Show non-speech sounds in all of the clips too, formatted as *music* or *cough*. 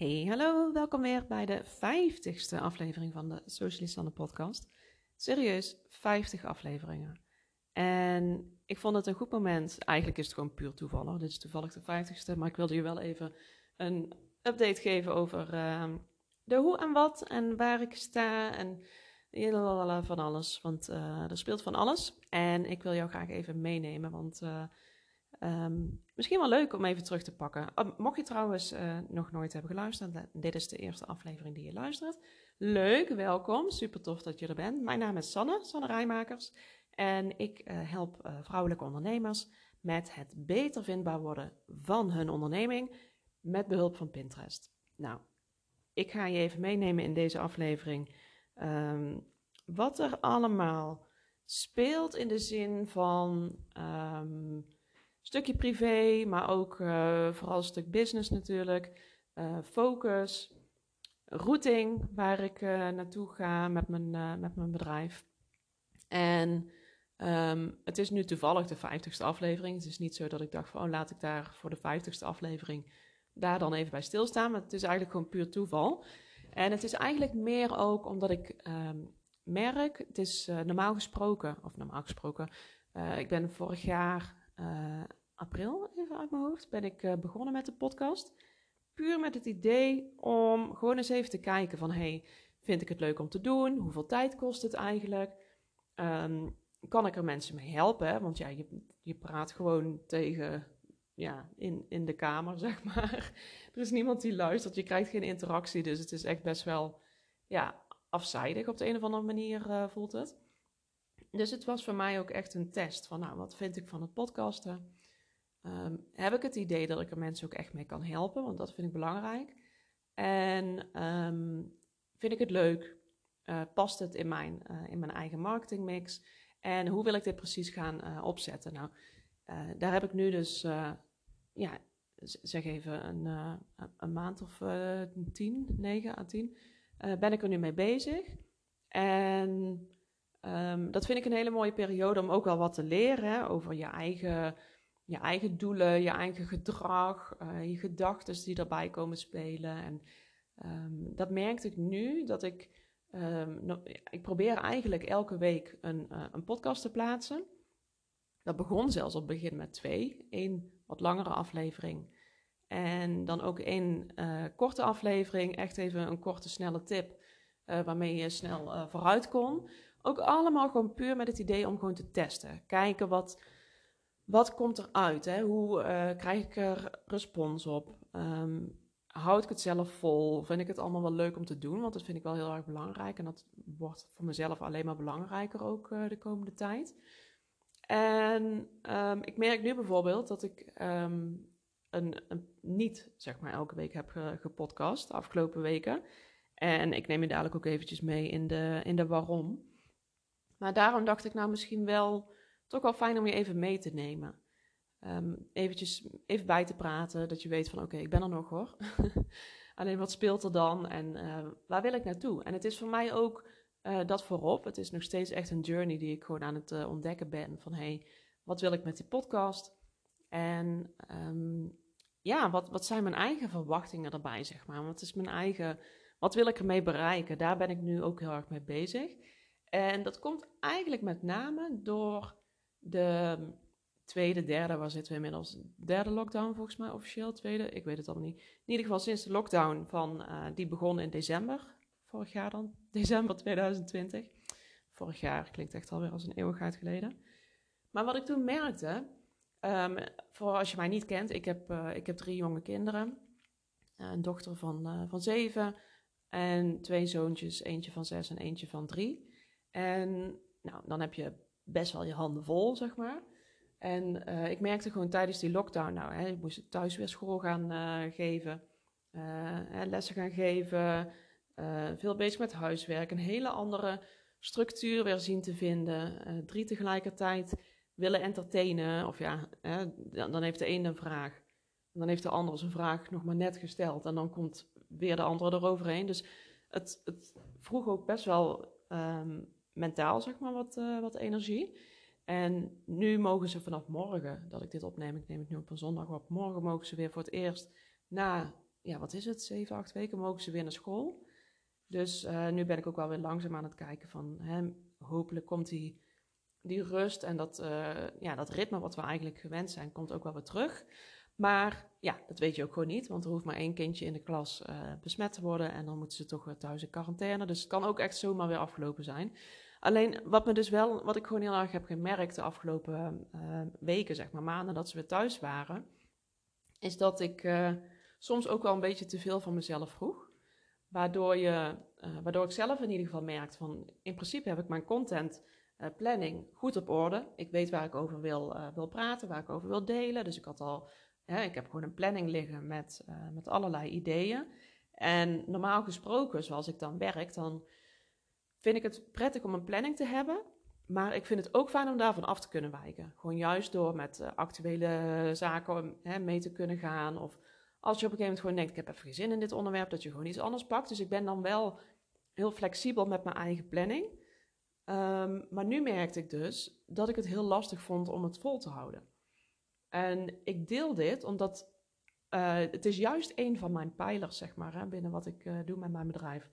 Hey, hallo, welkom weer bij de vijftigste aflevering van de Socialist podcast. Serieus, 50 afleveringen. En ik vond het een goed moment. Eigenlijk is het gewoon puur toevallig. Dit is toevallig de vijftigste, maar ik wilde je wel even een update geven over uh, de hoe en wat en waar ik sta en van alles. Want uh, er speelt van alles. En ik wil jou graag even meenemen, want uh, um, misschien wel leuk om even terug te pakken. Oh, mocht je trouwens uh, nog nooit hebben geluisterd, dit is de eerste aflevering die je luistert. Leuk, welkom. Super tof dat je er bent. Mijn naam is Sanne, Sanne Rijmakers. En ik help vrouwelijke ondernemers met het beter vindbaar worden van hun onderneming met behulp van Pinterest. Nou, ik ga je even meenemen in deze aflevering um, wat er allemaal speelt in de zin van stukje privé, maar ook uh, vooral een stuk business natuurlijk, uh, focus, routing waar ik uh, naartoe ga met mijn, met mijn bedrijf. En um, het is nu toevallig de vijftigste aflevering. Het is niet zo dat ik dacht van, oh, laat ik daar voor de vijftigste aflevering daar dan even bij stilstaan. Maar het is eigenlijk gewoon puur toeval. En het is eigenlijk meer ook omdat ik um, merk, het is normaal gesproken, of normaal gesproken, ik ben vorig jaar uh, april, even uit mijn hoofd, ben ik begonnen met de podcast. Puur met het idee om gewoon eens even te kijken van, hey, vind ik het leuk om te doen? Hoeveel tijd kost het eigenlijk? Um, kan ik er mensen mee helpen? Want ja, je, je praat gewoon tegen ja, in, in de kamer, *laughs* zeg maar. Er is niemand die luistert, je krijgt geen interactie, dus het is echt best wel ja, afzijdig op de een of andere manier uh, voelt het. Dus het was voor mij ook echt een test van, nou, wat vind ik van het podcasten? Um, heb ik het idee dat ik er mensen ook echt mee kan helpen, want dat vind ik belangrijk. En um, vind ik het leuk? Uh, past het in mijn, uh, in mijn eigen marketingmix? En hoe wil ik dit precies gaan opzetten? Nou, daar heb ik nu dus ja, zeg even een, een maand of tien, negen à tien, ben ik er nu mee bezig. En um, dat vind ik een hele mooie periode om ook wel wat te leren hè, over je eigen, je eigen doelen, je eigen gedrag, je gedachten die erbij komen spelen. En um, dat merkte ik nu dat ik, um, ik probeer eigenlijk elke week een, een podcast te plaatsen. Dat begon zelfs op het begin met twee. Eén wat langere aflevering. En dan ook één uh, korte aflevering, echt even een korte, snelle tip, waarmee je snel vooruit kon. Ook allemaal gewoon puur met het idee om gewoon te testen. Kijken wat, wat komt eruit, hè? hoe krijg ik er respons op. Um, houd ik het zelf vol? Vind ik het allemaal wel leuk om te doen? Want dat vind ik wel heel erg belangrijk. En dat wordt voor mezelf alleen maar belangrijker ook de komende tijd. En um, ik merk nu bijvoorbeeld dat ik um, een, een, niet, zeg maar, elke week heb gepodcast de afgelopen weken. En ik neem je dadelijk ook eventjes mee in de, in de waarom. Maar daarom dacht ik nou misschien wel toch wel fijn om je even mee te nemen. Um, eventjes even bij te praten, dat je weet van oké, ik ben er nog hoor. *laughs* Alleen wat speelt er dan en uh, waar wil ik naartoe? En het is voor mij ook uh, dat voorop. Het is nog steeds echt een journey die ik gewoon aan het uh, ontdekken ben. Van hey, wat wil ik met die podcast? En um, ja, wat, wat zijn mijn eigen verwachtingen erbij, zeg maar? Wat is mijn eigen, wat wil ik ermee bereiken? Daar ben ik nu ook heel erg mee bezig. En dat komt eigenlijk met name door de tweede, derde, waar zitten we inmiddels? Derde lockdown volgens mij officieel, tweede, ik weet het allemaal niet. In ieder geval sinds de lockdown van, uh, die begon in december vorig jaar dan, *laughs* december 2020. Vorig jaar klinkt echt alweer als een eeuwigheid geleden. Maar wat ik toen merkte, um, voor als je mij niet kent, ik heb, uh, ik heb drie jonge kinderen. Een dochter van, van zeven en twee zoontjes, eentje van zes en eentje van drie. En nou, dan heb je best wel je handen vol, zeg maar. En uh, ik merkte gewoon tijdens die lockdown, nou, hè, ik moest thuis weer school gaan geven, lessen gaan geven, veel bezig met huiswerk, een hele andere structuur weer zien te vinden. Drie tegelijkertijd willen entertainen. Of ja, hè, dan heeft de een een vraag. Dan heeft de ander zijn vraag nog maar net gesteld. En dan komt weer de andere eroverheen. Dus het, het vroeg ook best wel um, mentaal, zeg maar, wat, uh, wat energie. En nu mogen ze vanaf morgen, dat ik dit opneem, ik neem het nu op een zondag op, morgen mogen ze weer voor het eerst na ja, wat is het, zeven, acht weken mogen ze weer naar school. Dus uh, nu ben ik ook wel weer langzaam aan het kijken van, hè, hopelijk komt die, die rust en dat, uh, ja, dat ritme wat we eigenlijk gewend zijn, komt ook wel weer terug. Maar ja, dat weet je ook gewoon niet, want er hoeft maar één kindje in de klas uh, besmet te worden en dan moeten ze toch weer thuis in quarantaine. Dus het kan ook echt zomaar weer afgelopen zijn. Alleen wat me dus wel, wat ik gewoon heel erg heb gemerkt de afgelopen uh, weken, zeg maar, maanden dat ze weer thuis waren, is dat ik soms ook wel een beetje te veel van mezelf vroeg. Waardoor, je, waardoor ik zelf in ieder geval merkt van, in principe heb ik mijn content planning goed op orde. Ik weet waar ik over wil, wil praten, waar ik over wil delen. Dus ik had al, ik heb gewoon een planning liggen met, met allerlei ideeën. En normaal gesproken, zoals ik dan werk, dan vind ik het prettig om een planning te hebben. Maar ik vind het ook fijn om daarvan af te kunnen wijken. Gewoon juist door met uh, actuele zaken hè, mee te kunnen gaan. Of als je op een gegeven moment gewoon denkt, ik heb even geen zin in dit onderwerp, dat je gewoon iets anders pakt. Dus ik ben dan wel heel flexibel met mijn eigen planning. Um, maar nu merkte ik dus dat ik het heel lastig vond om het vol te houden. En ik deel dit omdat uh, het is juist een van mijn pijlers, zeg maar, hè, binnen wat ik uh, doe met mijn bedrijf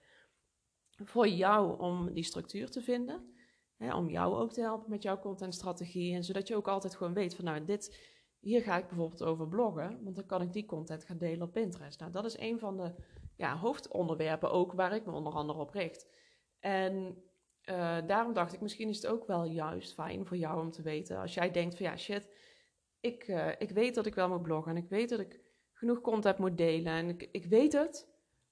voor jou om die structuur te vinden. Hè, om jou ook te helpen met jouw contentstrategie. En zodat je ook altijd gewoon weet van nou, dit, hier ga ik bijvoorbeeld over bloggen. Want dan kan ik die content gaan delen op Pinterest. Nou, dat is een van de ja, hoofdonderwerpen ook waar ik me onder andere op richt. En uh, daarom dacht ik, misschien is het ook wel juist fijn voor jou om te weten. Als jij denkt van ja, shit, ik, uh, ik weet dat ik wel moet bloggen. En ik weet dat ik genoeg content moet delen. En ik, ik weet het.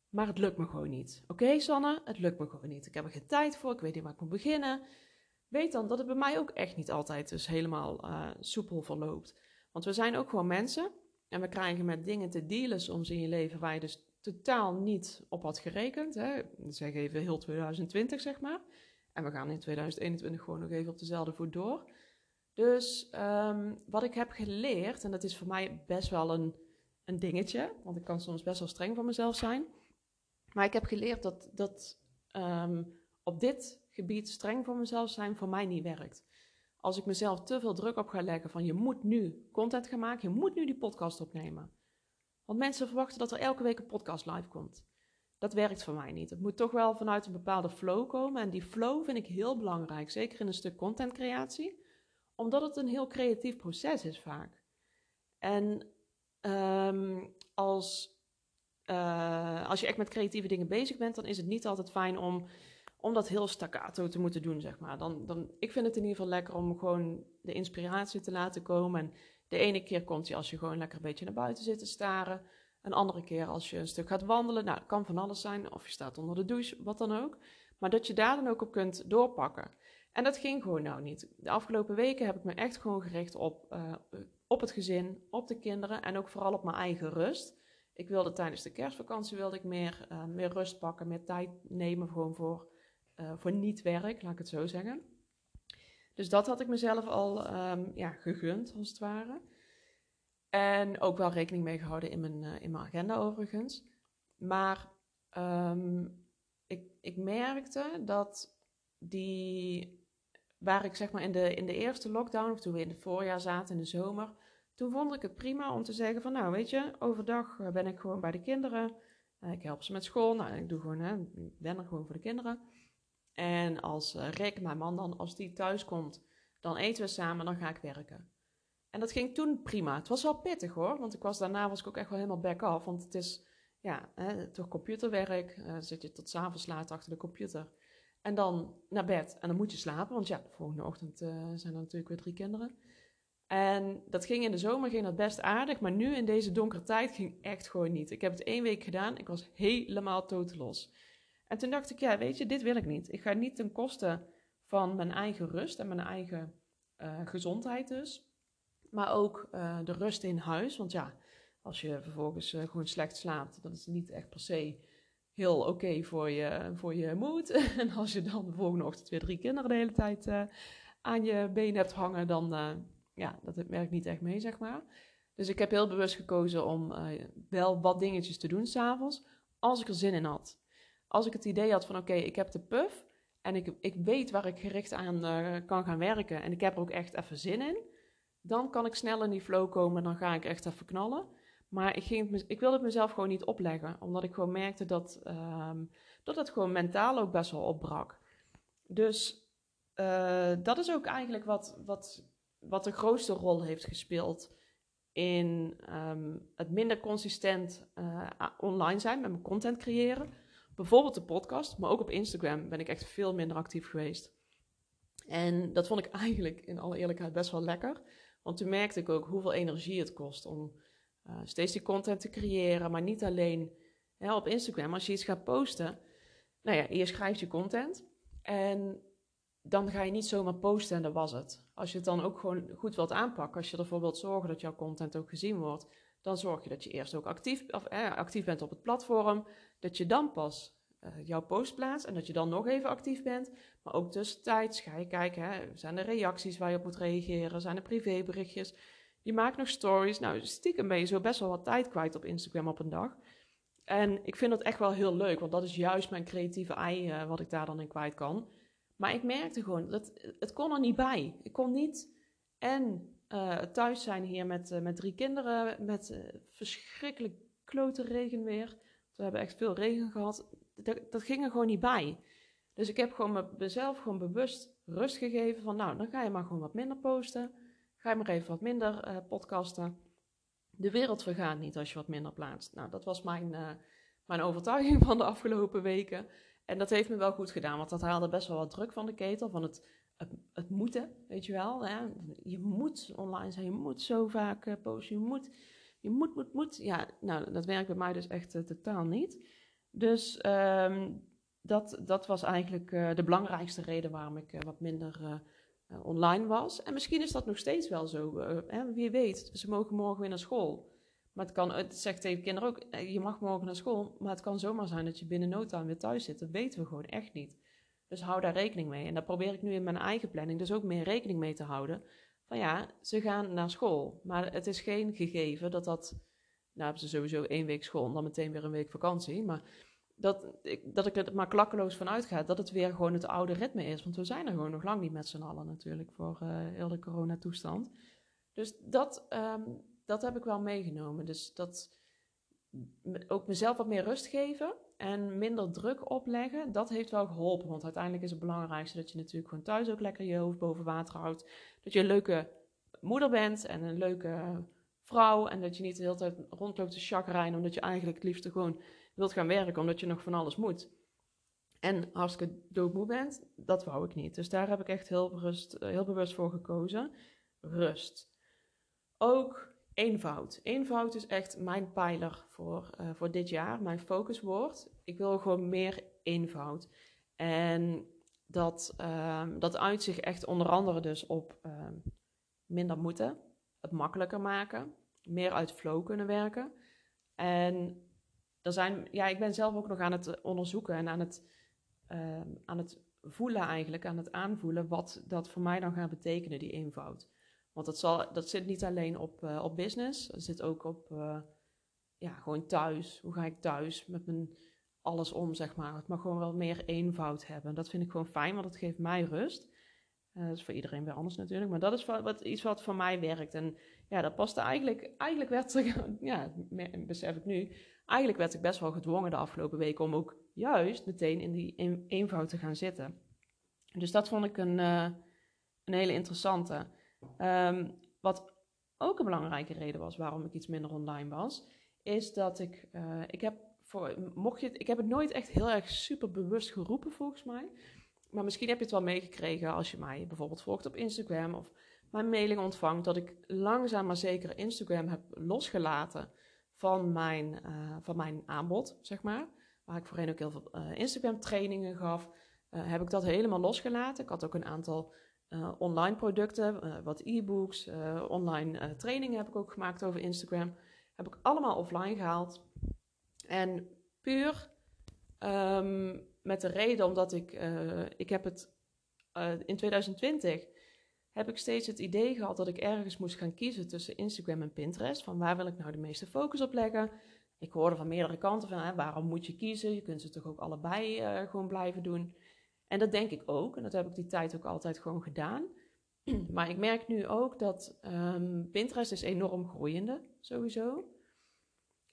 Maar het lukt me gewoon niet. Oké, Sanne, het lukt me gewoon niet. Ik heb er geen tijd voor, ik weet niet waar ik moet beginnen. Weet dan dat het bij mij ook echt niet altijd dus helemaal uh, soepel verloopt. Want we zijn ook gewoon mensen en we krijgen met dingen te dealen soms in je leven waar je dus totaal niet op had gerekend. Hè? Zeg even heel 2020, zeg maar. En we gaan in 2021 gewoon nog even op dezelfde voet door. Dus um, wat ik heb geleerd, en dat is voor mij best wel een, een dingetje, want ik kan soms best wel streng voor mezelf zijn maar ik heb geleerd dat, dat um, op dit gebied streng voor mezelf zijn voor mij niet werkt. Als ik mezelf te veel druk op ga leggen van je moet nu content gaan maken, je moet nu die podcast opnemen. Want mensen verwachten dat er elke week een podcast live komt. Dat werkt voor mij niet. Het moet toch wel vanuit een bepaalde flow komen. En die flow vind ik heel belangrijk, zeker in een stuk contentcreatie, omdat het een heel creatief proces is vaak. En um, als uh, als je echt met creatieve dingen bezig bent, dan is het niet altijd fijn om, om dat heel staccato te moeten doen, zeg maar. Dan, dan, ik vind het in ieder geval lekker om gewoon de inspiratie te laten komen. En de ene keer komt die als je gewoon lekker een beetje naar buiten zit te staren. Een andere keer als je een stuk gaat wandelen. Nou, kan van alles zijn. Of je staat onder de douche, wat dan ook. Maar dat je daar dan ook op kunt doorpakken. En dat ging gewoon nou niet. De afgelopen weken heb ik me echt gewoon gericht op, uh, op het gezin, op de kinderen en ook vooral op mijn eigen rust. Ik wilde tijdens de kerstvakantie wilde ik meer, uh, meer rust pakken, meer tijd nemen gewoon voor, uh, voor niet-werk, laat ik het zo zeggen. Dus dat had ik mezelf al um, ja, gegund, als het ware. En ook wel rekening mee gehouden in mijn, in mijn agenda overigens. Maar um, ik, ik merkte dat die, waar ik zeg maar in de, in de eerste lockdown, of toen we in het voorjaar zaten, in de zomer, toen vond ik het prima om te zeggen van nou weet je, overdag eh, ben ik gewoon bij de kinderen. Uh, ik help ze met school. Nou, ik doe gewoon, hè, ben er gewoon voor de kinderen. En als uh, Rick, mijn man dan, als die thuis komt, dan eten we samen, dan ga ik werken. En dat ging toen prima. Het was wel pittig hoor, want ik was, daarna was ik ook echt wel helemaal back off. Want het is, ja, hè, toch computerwerk. Zit je tot s'avonds laat achter de computer. En dan naar bed. En dan moet je slapen, want ja, de volgende ochtend zijn er natuurlijk weer drie kinderen. En dat ging in de zomer ging dat best aardig, maar nu in deze donkere tijd ging echt gewoon niet. Ik heb het één week gedaan, ik was helemaal los. En toen dacht ik, ja, weet je, dit wil ik niet. Ik ga niet ten koste van mijn eigen rust en mijn eigen uh, gezondheid dus. Maar ook uh, de rust in huis. Want ja, als je vervolgens gewoon slecht slaapt, dat is niet echt per se heel oké voor, je, voor je moed. *laughs* en als je dan de volgende ochtend weer drie kinderen de hele tijd aan je been hebt hangen, dan ja, dat werkt niet echt mee, zeg maar. Dus ik heb heel bewust gekozen om uh, wel wat dingetjes te doen s'avonds, als ik er zin in had. Als ik het idee had van, oké, ik heb de puff en ik, ik weet waar ik gericht aan uh, kan gaan werken en ik heb er ook echt even zin in, dan kan ik snel in die flow komen, dan ga ik echt even knallen. Maar ik, ging, ik wilde het mezelf gewoon niet opleggen, omdat ik gewoon merkte dat, um, dat het gewoon mentaal ook best wel opbrak. Dus uh, dat is ook eigenlijk wat, wat, wat de grootste rol heeft gespeeld in um, het minder consistent uh, online zijn met mijn content creëren. Bijvoorbeeld de podcast, maar ook op Instagram ben ik echt veel minder actief geweest. En dat vond ik *laughs* eigenlijk in alle eerlijkheid best wel lekker. Want toen merkte ik ook hoeveel energie het kost om uh, steeds die content te creëren. Maar niet alleen hè, op Instagram. Als je iets gaat posten, nou ja, je schrijft je content. En dan ga je niet zomaar posten en dat was het. Als je het dan ook gewoon goed wilt aanpakken, als je ervoor wilt zorgen dat jouw content ook gezien wordt, dan zorg je dat je eerst ook actief, of, eh, actief bent op het platform, dat je dan pas uh, jouw post plaatst en dat je dan nog even actief bent. Maar ook tussentijds ga je kijken, hè, zijn er reacties waar je op moet reageren, zijn er privéberichtjes. Je maakt nog stories. Nou, stiekem ben je zo best wel wat tijd kwijt op Instagram op een dag. En ik vind dat echt wel heel leuk, want dat is juist mijn creatieve ei uh, wat ik daar dan in kwijt kan. Maar ik merkte gewoon, dat het kon er niet bij. Ik kon niet en uh, thuis zijn hier met, uh, met drie kinderen, met verschrikkelijk klote regenweer. We hebben echt veel regen gehad. Dat, dat, ging er gewoon niet bij. Dus ik heb gewoon mezelf gewoon bewust rust gegeven van, nou, dan ga je maar gewoon wat minder posten. Ga je maar even wat minder podcasten. De wereld vergaat niet als je wat minder plaatst. Nou, dat was mijn, mijn overtuiging van de afgelopen weken. En dat heeft me wel goed gedaan, want dat haalde best wel wat druk van de ketel. Van het, het, moeten, weet je wel. Je moet online zijn, je moet zo vaak uh, posten, je moet, je moet, moet, moet. Ja, nou, dat werkt bij mij dus echt totaal niet. Dus um, dat, dat was eigenlijk de belangrijkste reden waarom ik wat minder online was. En misschien is dat nog steeds wel zo. Hè? Wie weet, ze mogen morgen weer naar school. Maar het kan, het zegt tegen kinderen ook, eh, je mag morgen naar school, maar het kan zomaar zijn dat je binnen no time weer thuis zit. Dat weten we gewoon echt niet. Dus hou daar rekening mee. En daar probeer ik nu in mijn eigen planning dus ook meer rekening mee te houden. Van ja, ze gaan naar school, maar het is geen gegeven dat dat, nou hebben ze sowieso één week school en dan meteen weer een week vakantie. Maar dat ik, dat ik er maar klakkeloos van uitga dat het weer gewoon het oude ritme is. Want we zijn er gewoon nog lang niet met z'n allen natuurlijk voor uh, heel de coronatoestand. Dus dat... Um, dat heb ik wel meegenomen. Dus dat ook mezelf wat meer rust geven en minder druk opleggen, dat heeft wel geholpen. Want uiteindelijk is het belangrijkste dat je natuurlijk gewoon thuis ook lekker je hoofd boven water houdt. Dat je een leuke moeder bent en een leuke vrouw. En dat je niet de hele tijd rondloopt te chagrijnen, omdat je eigenlijk het liefst gewoon wilt gaan werken, omdat je nog van alles moet. En hartstikke doodmoe bent, dat wou ik niet. Dus daar heb ik echt heel bewust, heel bewust voor gekozen. Rust. Ook Eenvoud. Eenvoud is echt mijn pijler voor, uh, voor dit jaar, mijn focuswoord. Ik wil gewoon meer eenvoud. En dat, uh, dat uit zich echt onder andere dus op uh, minder moeten, het makkelijker maken, meer uit flow kunnen werken. En zijn, ja, ik ben zelf ook nog aan het onderzoeken en aan het, ehm, aan het voelen eigenlijk, aan het aanvoelen wat dat voor mij dan gaat betekenen, die eenvoud. Want dat, zal, dat zit niet alleen op, uh, op business, het zit ook op uh, ja, gewoon thuis. Hoe ga ik thuis met mijn alles om, zeg maar. Het mag gewoon wel meer eenvoud hebben. Dat vind ik gewoon fijn, want het geeft mij rust. Dat is voor iedereen weer anders natuurlijk, maar dat is wat, iets wat voor mij werkt. En ja, dat paste eigenlijk, eigenlijk werd ik, *laughs* ja, besef ik nu, eigenlijk werd ik best wel gedwongen de afgelopen weken om ook juist meteen in die een, eenvoud te gaan zitten. Dus dat vond ik een, een hele interessante. Um, wat ook een belangrijke reden was waarom ik iets minder online was, is dat ik, uh, ik heb voor, mocht je het, ik heb het nooit echt heel erg super bewust geroepen volgens mij. Maar misschien heb je het wel meegekregen als je mij bijvoorbeeld volgt op Instagram of mijn mailing ontvangt, dat ik langzaam maar zeker Instagram heb losgelaten van mijn, uh, van mijn aanbod, zeg maar. Waar ik voorheen ook heel veel uh, Instagram trainingen gaf, heb ik dat helemaal losgelaten. Ik had ook een aantal online producten, wat e-books, online trainingen heb ik ook gemaakt over Instagram. Heb ik allemaal offline gehaald. En puur um, met de reden omdat ik, ik heb het in 2020 heb ik steeds het idee gehad dat ik ergens moest gaan kiezen tussen Instagram en Pinterest. Van waar wil ik nou de meeste focus op leggen? Ik hoorde van meerdere kanten van hè, waarom moet je kiezen? Je kunt ze toch ook allebei gewoon blijven doen. En dat denk ik ook. En dat heb ik die tijd ook altijd gewoon gedaan. *clears throat* Maar ik merk nu ook dat um, Pinterest is enorm groeiende, sowieso.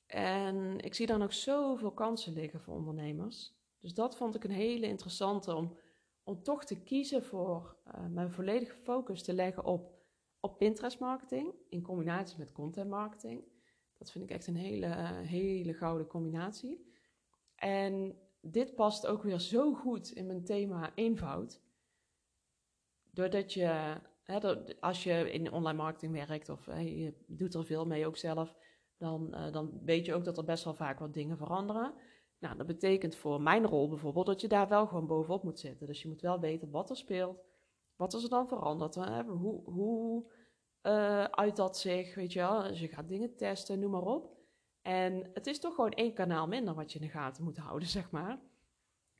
En ik zie daar nog zoveel kansen liggen voor ondernemers. Dus dat vond ik een hele interessante om, om toch te kiezen voor uh, mijn volledige focus te leggen op, op Pinterest marketing in combinatie met content marketing. Dat vind ik echt een hele, uh, hele gouden combinatie. En dit past ook weer zo goed in mijn thema eenvoud. Doordat je, hè, als je in online marketing werkt of je doet er veel mee ook zelf, dan, uh, dan weet je ook dat er best wel vaak wat dingen veranderen. Nou, dat betekent voor mijn rol bijvoorbeeld dat je daar wel gewoon bovenop moet zitten. Dus je moet wel weten wat er speelt, wat is er dan veranderd, hoe, hoe uh, uit dat zich, weet je wel. Dus je gaat dingen testen, noem maar op. En het is toch gewoon één kanaal minder wat je in de gaten moet houden, *laughs* zeg maar.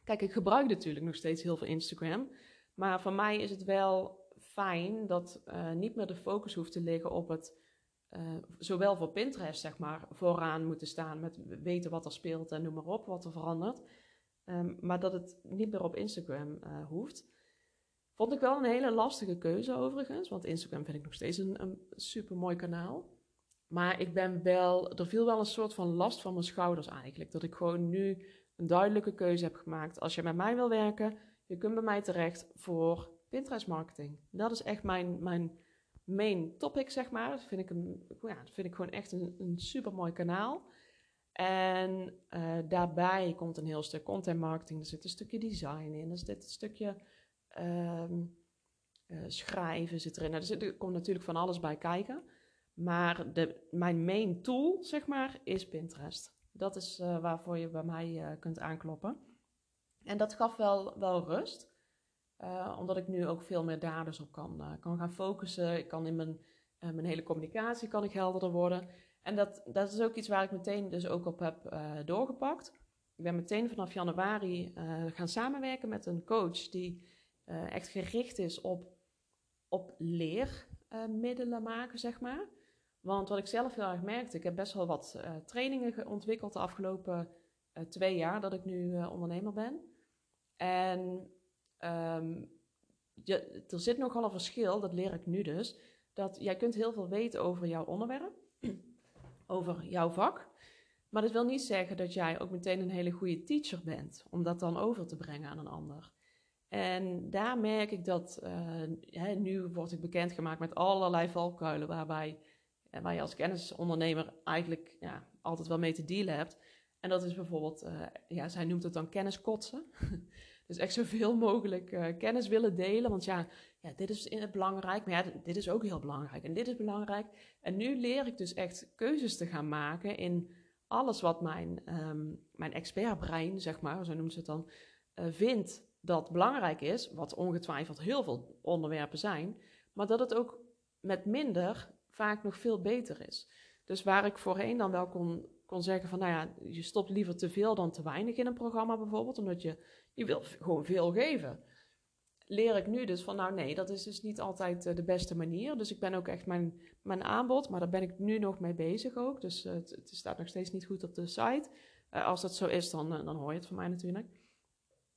Kijk, ik gebruik natuurlijk nog steeds heel veel Instagram. Maar voor mij is het wel fijn dat uh, niet meer de focus hoeft te liggen op het uh, zowel voor Pinterest, zeg maar, vooraan moeten staan met weten wat er speelt en noem maar op, wat er verandert. Um, maar dat het niet meer op Instagram uh, hoeft. Vond ik wel een hele lastige keuze overigens, want Instagram vind ik nog steeds een, een super mooi kanaal. Maar ik ben wel, er viel wel een soort van last van mijn schouders eigenlijk. Dat ik gewoon nu een duidelijke keuze heb gemaakt. Als je met mij wil werken, je kunt bij mij terecht voor Pinterest marketing. Dat is echt mijn, mijn main topic, zeg maar. Dat vind ik, een, ja, vind ik gewoon echt een, super mooi kanaal. En uh, daarbij komt een heel stuk content marketing. Er zit een stukje design in. Er zit een stukje um, uh, schrijven zit erin. Nou, er, zit, er, komt natuurlijk van alles bij kijken. Maar de, mijn main tool, zeg maar, is Pinterest. Dat is uh, waarvoor je bij mij kunt aankloppen. En dat gaf wel, wel rust. Uh, omdat ik nu ook veel meer daar dus op kan, uh, kan gaan focussen. Ik kan in mijn, uh, mijn hele communicatie kan ik helderder worden. En dat, dat is ook iets waar ik meteen dus ook op heb doorgepakt. Ik ben meteen vanaf januari gaan samenwerken met een coach die echt gericht is op, op leermiddelen maken, zeg maar. Want wat ik zelf heel erg merkte, ik heb best wel wat trainingen ontwikkeld de afgelopen twee jaar dat ik nu ondernemer ben. En je, er zit nogal een verschil, dat leer ik nu dus, dat jij kunt heel veel weten over jouw onderwerp, *clears throat* over jouw vak. Maar dat wil niet zeggen dat jij ook meteen een hele goede teacher bent, om dat dan over te brengen aan een ander. En daar merk ik dat, uh, hè, nu word ik bekendgemaakt met allerlei valkuilen waarbij, uh, waar je als kennisondernemer eigenlijk ja, altijd wel mee te dealen hebt. En dat is bijvoorbeeld, uh, ja, zij noemt het dan kenniskotsen. *laughs* Dus echt zoveel mogelijk uh, kennis willen delen. Want ja, ja, dit is belangrijk. Maar ja, dit is ook heel belangrijk. En dit is belangrijk. En nu leer ik dus echt keuzes te gaan maken in alles wat mijn, um, mijn expertbrein, zeg maar, zo noemt ze het dan, uh, vindt dat belangrijk is. Wat ongetwijfeld heel veel onderwerpen zijn. Maar dat het ook met minder vaak nog veel beter is. Dus waar ik voorheen dan wel kon, kon zeggen van, nou ja, je stopt liever te veel dan te weinig in een programma bijvoorbeeld, omdat je je wil gewoon veel geven. Leer ik nu dus van, nou nee, dat is dus niet altijd uh, de beste manier. Dus ik ben ook echt mijn, mijn aanbod, maar daar ben ik nu nog mee bezig ook. Dus uh, het, het, staat nog steeds niet goed op de site. Uh, als dat zo is, dan, dan hoor je het van mij natuurlijk.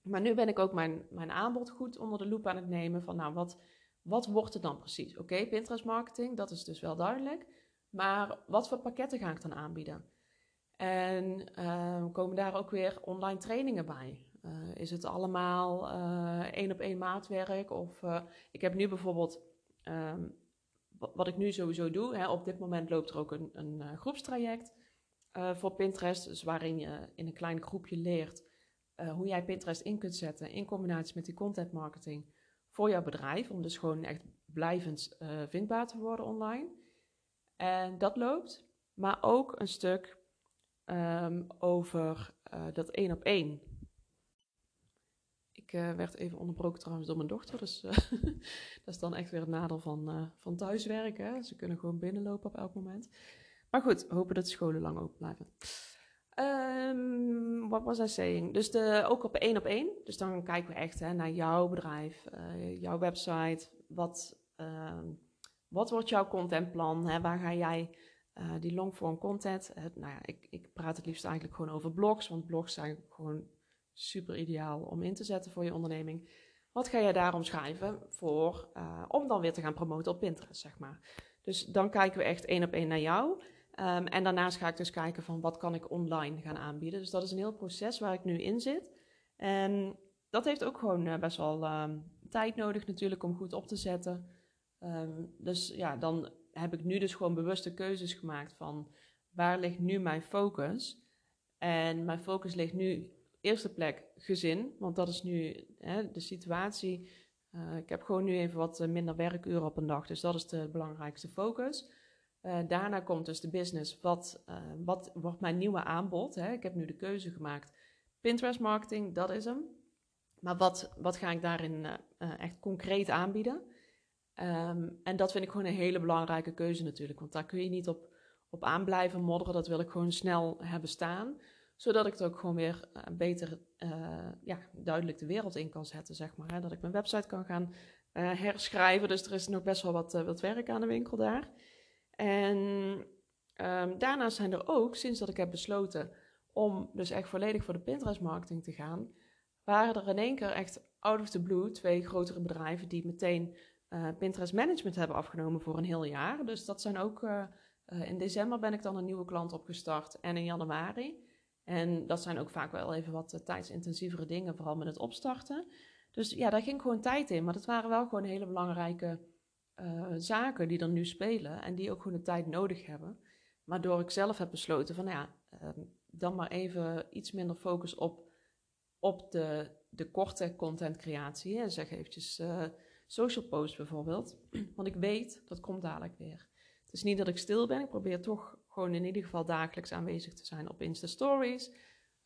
Maar nu ben ik ook mijn, mijn aanbod goed onder de loep aan het nemen. Van nou, wat, wat wordt het dan precies? Oké, Pinterest marketing, dat is dus wel duidelijk. Maar wat voor pakketten ga ik dan aanbieden? En uh, komen daar ook weer online trainingen bij. Uh, is het allemaal uh, één op één maatwerk? Of ik heb nu bijvoorbeeld, um, wat ik nu sowieso doe, hè, op dit moment loopt er ook een, een groepstraject voor Pinterest, dus waarin je in een klein groepje leert hoe jij Pinterest in kunt zetten in combinatie met die content marketing voor jouw bedrijf, om dus gewoon echt blijvend vindbaar te worden online. En dat loopt, maar ook een stuk um, over dat één op één ik uh, werd even onderbroken trouwens door mijn dochter. Dus uh, *laughs* dat is dan echt weer het nadeel van, van thuiswerken. Ze kunnen gewoon binnenlopen op elk moment. Maar goed, hopen dat scholen lang open blijven. Um, wat was I saying? Dus ook op één op één. Dus dan kijken we echt hè, naar jouw bedrijf, jouw website. Wat, ehm, wat wordt jouw contentplan? Hè? Waar ga jij die longform content? nou ja, ik, ik praat het liefst eigenlijk gewoon over blogs. Want blogs zijn gewoon super ideaal om in te zetten voor je onderneming. Wat ga jij daarom schrijven voor, uh, om dan weer te gaan promoten op Pinterest, zeg maar. Dus dan kijken we echt één op één naar jou. Ehm, en daarnaast ga ik dus kijken van wat kan ik online gaan aanbieden. Dus dat is een heel proces waar ik nu in zit. En dat heeft ook gewoon eh, best wel ehm, tijd nodig natuurlijk om goed op te zetten. Ehm, dus ja, dan heb ik nu dus gewoon bewuste keuzes gemaakt van waar ligt nu mijn focus. En mijn focus ligt nu eerste plek gezin, want dat is nu hè, de situatie. Uh, ik heb gewoon nu even wat eh, minder werkuren op een dag, dus dat is de belangrijkste focus. Uh, daarna komt dus de business. Wat, wat wordt mijn nieuwe aanbod? Hè? Ik heb nu de keuze gemaakt. Pinterest marketing, dat is hem. Maar wat, wat ga ik daarin echt concreet aanbieden? Um, en dat vind ik gewoon een hele belangrijke keuze natuurlijk. Want daar kun je niet op, op aan blijven modderen. Dat wil ik gewoon snel hebben staan. Zodat ik het ook gewoon weer beter ja, duidelijk de wereld in kan zetten, zeg maar. Hè? Dat ik mijn website kan gaan herschrijven. Dus er is nog best wel wat, wat werk aan de winkel daar. En um, daarnaast zijn er ook, sinds dat ik heb besloten om dus echt volledig voor de Pinterest marketing te gaan, waren er in één keer echt out of the blue twee grotere bedrijven die meteen uh, Pinterest management hebben afgenomen voor een heel jaar. Dus dat zijn ook, uh, uh, in december ben ik dan een nieuwe klant opgestart en in januari. En dat zijn ook vaak wel even wat tijdsintensievere dingen, vooral met het opstarten. Dus ja, daar ging gewoon tijd in, maar dat waren wel gewoon hele belangrijke zaken die er nu spelen en die ook gewoon de tijd nodig hebben. Waardoor ik zelf heb besloten van nou ja, uh, dan maar even iets minder focus op, op de, de korte contentcreatie. En zeg eventjes social posts bijvoorbeeld. *clears throat* Want ik weet, dat komt dadelijk weer. Het is niet dat ik stil ben. Ik probeer toch gewoon in ieder geval dagelijks aanwezig te zijn op Insta Stories.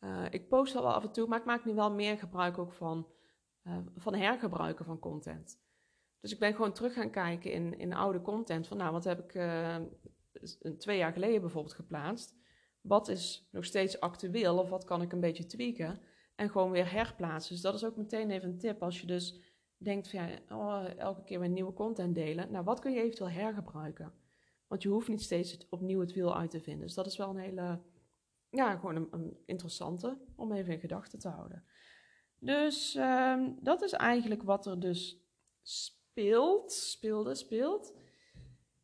Uh, ik post al wel af en toe, maar ik maak nu wel meer gebruik ook van, uh, van hergebruiken van content. Dus ik ben gewoon terug gaan kijken in, in oude content. Van nou, wat heb ik uh, twee jaar geleden bijvoorbeeld geplaatst? Wat is nog steeds actueel of wat kan ik een beetje tweaken? En gewoon weer herplaatsen. Dus dat is ook meteen even een tip. Als je dus denkt van ja, oh, elke keer weer nieuwe content delen. Nou, wat kun je eventueel hergebruiken? Want je hoeft niet steeds het, opnieuw het wiel uit te vinden. Dus dat is wel een hele, ja, gewoon een, interessante om even in gedachten te houden. Dus um, dat is eigenlijk wat er dus speelt, speelde, speelt.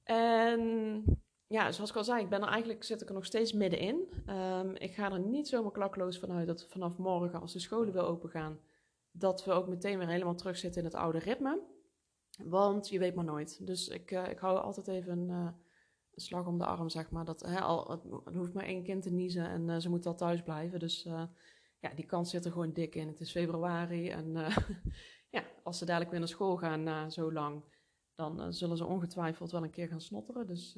En ja, zoals ik al zei, ik ben er eigenlijk, zit ik er nog steeds middenin. Um, ik ga er niet zomaar klakloos vanuit dat vanaf morgen, als de scholen weer open gaan, dat we ook meteen weer helemaal terugzitten in het oude ritme. Want je weet maar nooit. Dus ik, uh, ik hou altijd even een, uh, een, slag om de arm, zeg maar. Dat, hè, al, het, hoeft maar één kind te niezen en uh, ze moet al thuis blijven. Dus ja, die kans zit er gewoon dik in. Het is februari en *laughs* ja, als ze dadelijk weer naar school gaan na zo lang, dan zullen ze ongetwijfeld wel een keer gaan snotteren. Dus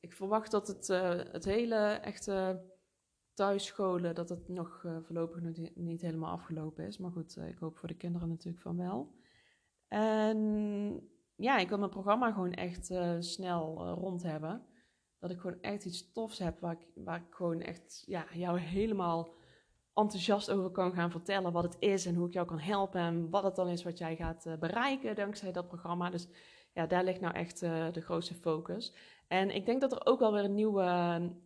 ik verwacht dat het, het hele echte thuisscholen, dat het nog voorlopig nog niet helemaal afgelopen is. Maar goed, ik hoop voor de kinderen natuurlijk van wel. En ja, ik wil mijn programma gewoon echt snel rond hebben. Dat ik gewoon echt iets tofs heb waar ik, waar ik gewoon echt ja, jou helemaal enthousiast over kan gaan vertellen wat het is en hoe ik jou kan helpen en wat het dan is wat jij gaat bereiken dankzij dat programma. Dus ja, daar ligt nou echt de grootste focus. En ik denk dat er ook wel weer een nieuwe,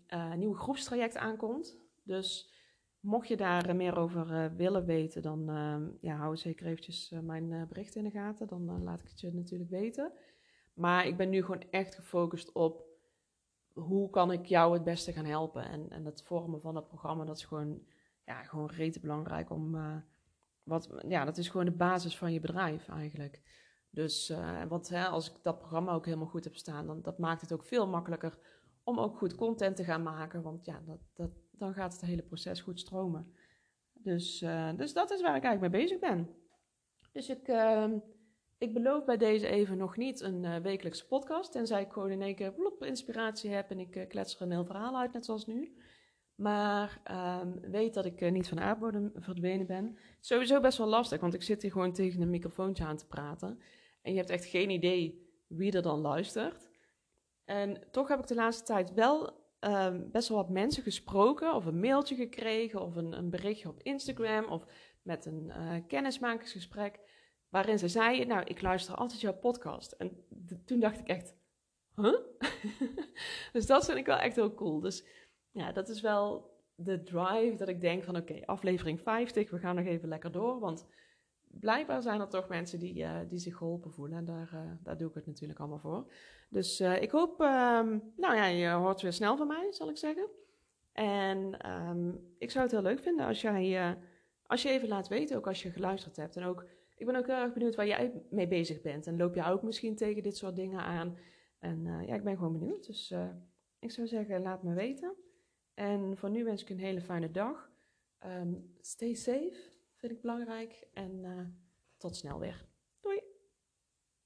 uh, nieuwe groepstraject aankomt. Dus mocht je daar meer over willen weten, dan ja, hou zeker eventjes mijn bericht in de gaten. Dan laat ik het je natuurlijk weten. Maar ik ben nu gewoon echt gefocust op hoe kan ik jou het beste gaan helpen. En, en het vormen van dat programma, dat is gewoon ja, gewoon rete belangrijk om. Wat, ja, dat is gewoon de basis van je bedrijf eigenlijk. Dus uh, want hè, als ik dat programma ook helemaal goed heb staan, dan dat maakt het ook veel makkelijker om ook goed content te gaan maken. Want ja, dat, dat, dan gaat het hele proces goed stromen. Dus, uh, dus dat is waar ik eigenlijk mee bezig ben. Dus ik, uh, ik beloof bij deze even nog niet een uh, wekelijkse podcast. Tenzij ik gewoon in één keer plop inspiratie heb en ik klets er een heel verhaal uit, net zoals nu. Maar um, weet dat ik niet van de aardbodem verdwenen ben. Sowieso best wel lastig, want ik zit hier gewoon tegen een microfoontje aan te praten. En je hebt echt geen idee wie er dan luistert. En toch heb ik de laatste tijd wel um, best wel wat mensen gesproken, of een mailtje gekregen, of een, een berichtje op Instagram, of met een uh, kennismakersgesprek. Waarin ze zeiden: Nou, ik luister altijd jouw podcast. En toen dacht ik echt: Huh? *laughs* dus dat vind ik wel echt heel cool. Dus ja, dat is wel de drive dat ik denk van oké, aflevering 50, we gaan nog even lekker door. Want blijkbaar zijn er toch mensen die, eh, die zich geholpen voelen. En daar, eh, daar doe ik het natuurlijk allemaal voor. Dus eh, ik hoop, ehm, nou ja, je hoort weer snel van mij, zal ik zeggen. En ehm, ik zou het heel leuk vinden als jij, als je even laat weten, ook als je geluisterd hebt. En ook, ik ben ook heel erg benieuwd waar jij mee bezig bent. En loop je ook misschien tegen dit soort dingen aan? En ja, ik ben gewoon benieuwd. Dus ik zou zeggen, laat me weten. En voor nu wens ik een hele fijne dag. Um, stay safe, vind ik belangrijk. En uh, tot snel weer.